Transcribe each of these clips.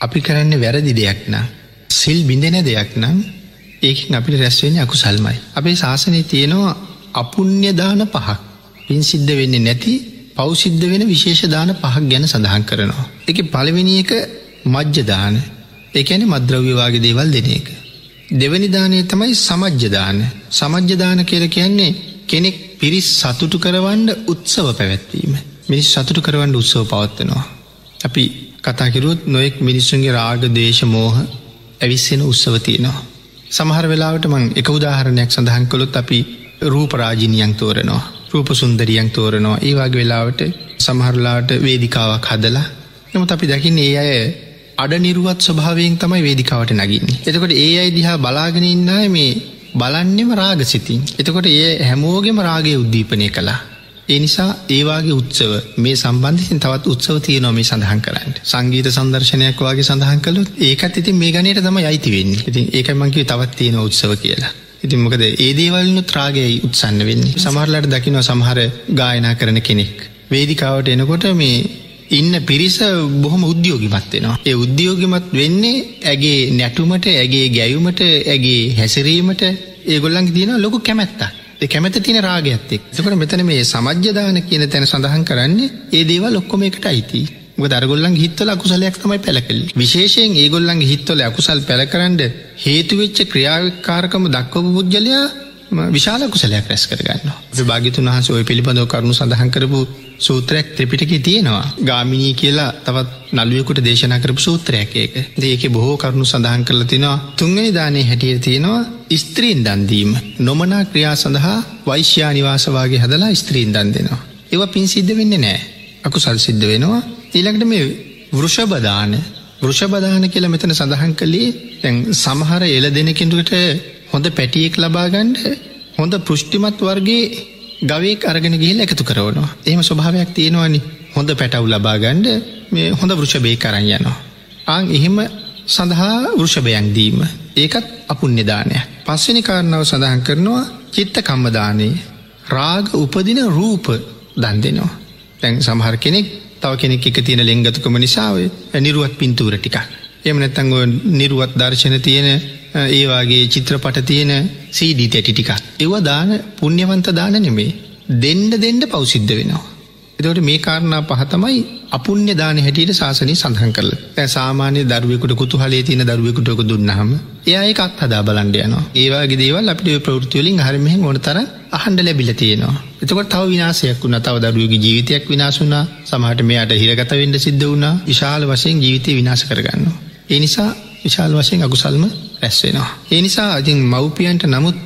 අපි කරන්න වැරදි දෙයක් නම් සිල් බිඳෙන දෙයක් නම් ඒකින් අපිට රැස්වෙන අකු සල්මයි. අපේ ශාසනය තියෙනවා අපුුණ්‍යදාන පහක් පින් සිද්ධ වෙන්නේ නැති පෞසිද්ධ වෙන විශේෂදාන පහක් ගැන සඳහන් කරනවා. එක පළවෙනි එක මජ්්‍යදාන එකැන මද්‍රව්‍යවාගේ දේවල් දෙන එක. දෙවනි දානය තමයි සමජ්්‍යදාන සමජ්්‍යදාන කියල කියන්නේ කෙනෙක් පිරිස් සතුටු කරවන්න උත්සව පැවැත්වීම. මිනිස් සතුටු කරවන්න උත්සව පවත්වනවා. අපි කතාකිරුත් නොයෙක් මිනිස්සුන්ගේ රාග දේශ මෝහ ඇවිස්සෙන උත්සව තියෙනවා. සමහර වෙලාවට මං එක උදාහරණයක් සඳහන් කොළොත් අපි රූපරාජිනියන් තෝරනවා. රූප සුන්දරියන් තෝරනවා ඒවාගේ වෙලාවට සමහරලාට වේදිකාවක් හදලා නමුත් අපි දකින්න ඒ අය අඩ නිරුවත් ස්වභාවයෙන් තමයි වේදිකාවට නගින්නේ. එතකොට ඒ අයි දිහා බලාගෙන ඉන්නයි මේ බලන්නෙම රාග සිතින්. එතකොට ඒ හැමෝගෙම රාගය උද්දීපනය කලා. ඒ නිසා ඒවාගේ උත්සව මේ සම්බන්ධින් තවත් උත්සව තියනොම මේ සඳහන් කරන්න සංගීත සන්දර්ශනයක් වගේ සඳහන් කළු ඒකත් ඉතින් මේ ගනයට තම අයිතිවෙන්න ඉතින් ඒකමංකි තවත් තියෙන උත්සව කියලා. ඉතින් මොකද ඒදේවල්නු ත්‍රාගයයි උත්සන්න වෙන්නේ සමහරලට දකිනව සමහර ගායනා කරන කෙනෙක්. වේදිකාවට එනකොට මේ ඉන්න පිරිස බොහොම උද්‍යෝගිමත් වෙනවා. ඒ උද්‍යෝගිමත් වෙන්නේ ඇගේ නැටුමට ඇගේ ගැයුමට ඇගේ හැසිරීමට ඒගොල්ලන්ගේ තියෙන ලොකු කැමැත්තා. කැමැත තින රාගඇත්තෙක් සකට මෙතන මේ සමජ්‍යදාන කියන තැන සඳහන් කරන්නේ ඒ දේවල් ඔක්කොම එකට අයිති. දරගොල්ලන් හිත්තල අකුසලයක් තමයි පැළකල් විශේෂයෙන් ඒගොල්ලන්ගේ හිත්වල අකුසල් පැළකරන්න හේතුවෙච්ච ක්‍රියාවකාරකම දක්වපු පුද්ගලයා විශාල කුසලයක් රැස් කරගන්න භාගිතුන් වහස ඔය පිළිබඳව කරුණු සඳහන් කරපු සූත්‍රයක් ත්‍රපිටක තියෙනවා. ගාමිනී කියලා තවත් නළුවෙකුට දේශනා කරපු සූත්‍රයක් ඒක. ඒක බොහෝ කරුණු සඳහන් කරල තිනවා. තුන්ගනි දානය හැටිය තියෙනවා ස්ත්‍රීන් දන්දීම නොමනා ක්‍රියා සඳහා වෛශ්‍යා නිවාසවාගේ හදලා ස්ත්‍රීන් දන් දෙනවා. ඒව පින් සිද්ධ වෙන්න නෑ අකු සල් සිද්ධ වෙනවා. ඊළඟට මේ වෘෂභදාන වෘෂභදාන කියලා මෙතන සඳහන් කළේ තැන් සමහර එල දෙනකින්ටුවට හොඳ පැටියෙක් ලබාගණ්ඩ හොඳ පෘෂ්ටිමත් වර්ගේ ගවේක් අරගෙන ගිහිල් එකතු කරවනවා එහෙම ස්වභාවයක් තියෙනවානි හොඳ පැටව් ලබාගණ්ඩ මේ හොඳ වෘෂභය කරන්න යනවා. ආං එහෙම සඳහා වෘෂභයන් දීම ඒකත් අපුන්්‍යදානය පස්වනි කාරණාව සඳහන් කරනවා චිත්ත කම්මදානයේ රාග උපදින රූප දන් දෙනවා. තැන් සමහර කෙනෙක් තව කෙනෙක් එක තියෙන ලෙංගතුකම නිසාාව නිරුවත් පින්තූර ටිකක්. එම නැත්තංග නිරුවත් දර්ශන තියෙන ඒවාගේ චිත්‍රපට තියෙන සීඩී තැටි ටිකක්. ඒව දාන පුුණ්‍යවන්ත දාන නෙමේ. දෙන්ඩ දෙන්ඩ පවසිද්ධ වෙනවා. එතවට මේ කාරණා පහතමයි අපුන්්‍ය දාන හැටියට ශාසනය සඳහන් කරල ඇ සාමානය දරුවෙකුට කුතු හලේ තියෙන දරුවෙකුටක දුන්නහම ඒඒකත් හදා බලන්ඩ යනවා ඒවාගේ දේවල් අපිට ප්‍රෘතිවලින් හරමහ ඕන තර අහන්ඩ ලැබිල තියෙනවා එතකොට තව විනාසයක් වුණ තව දරුවගේ ජීවිතයක් විනාශුනා සමහට මෙයාට හිරගත වෙන්ඩ සිද්ධ වුණා විශාල වශයෙන් ජීවිතය විනාශ කරගන්න. ඒ නිසා විශාල් වශයෙන් අකුසල්ම රැස්වෙනවා. ඒ නිසා අතින් මව්පියන්ට නමුත්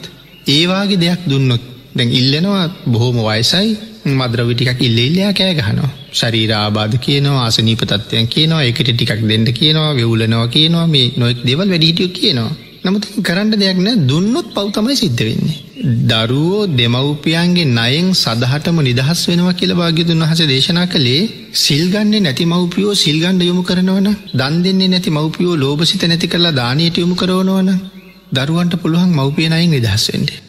ඒවාගේ දෙයක් දුන්නොත් දැන් ඉල්ලනවා බොහෝම වයසයි මද්‍රවිටිකක් ඉල්ලෙල්ලයා කෑ ගහනවා ශරීරාබාධ කියනවා ආසනීප තත්වයන් කියනවා එකට ටිකක් දෙන්න කියනවා වෙවුලනවා කියනවා මේ නොෙක් දෙවල් වැඩිහිටියෝ කියනවා නමුත් කරන්න දෙයක් නෑ දුන්නොත් පවතමයි සිද්ධ වෙන්නේ. දරුවෝ දෙමව්පියන්ගේ නයෙන් සදහටම නිදහස් වෙනවා කියල භාග්‍යතුන් වහස දේශනා කළේ සිල්ගන්නේ නැති මව්පියෝ සිල්ගණ්ඩ යොමු කරනවන දන් දෙන්නේ නැති මව්පියෝ ලෝබසිත නැති කරලා දානයට යොමු කරවනවන දරුවන්ට පුළුවන් මව්පියනයින් නිදහස් වෙන්ඩේ.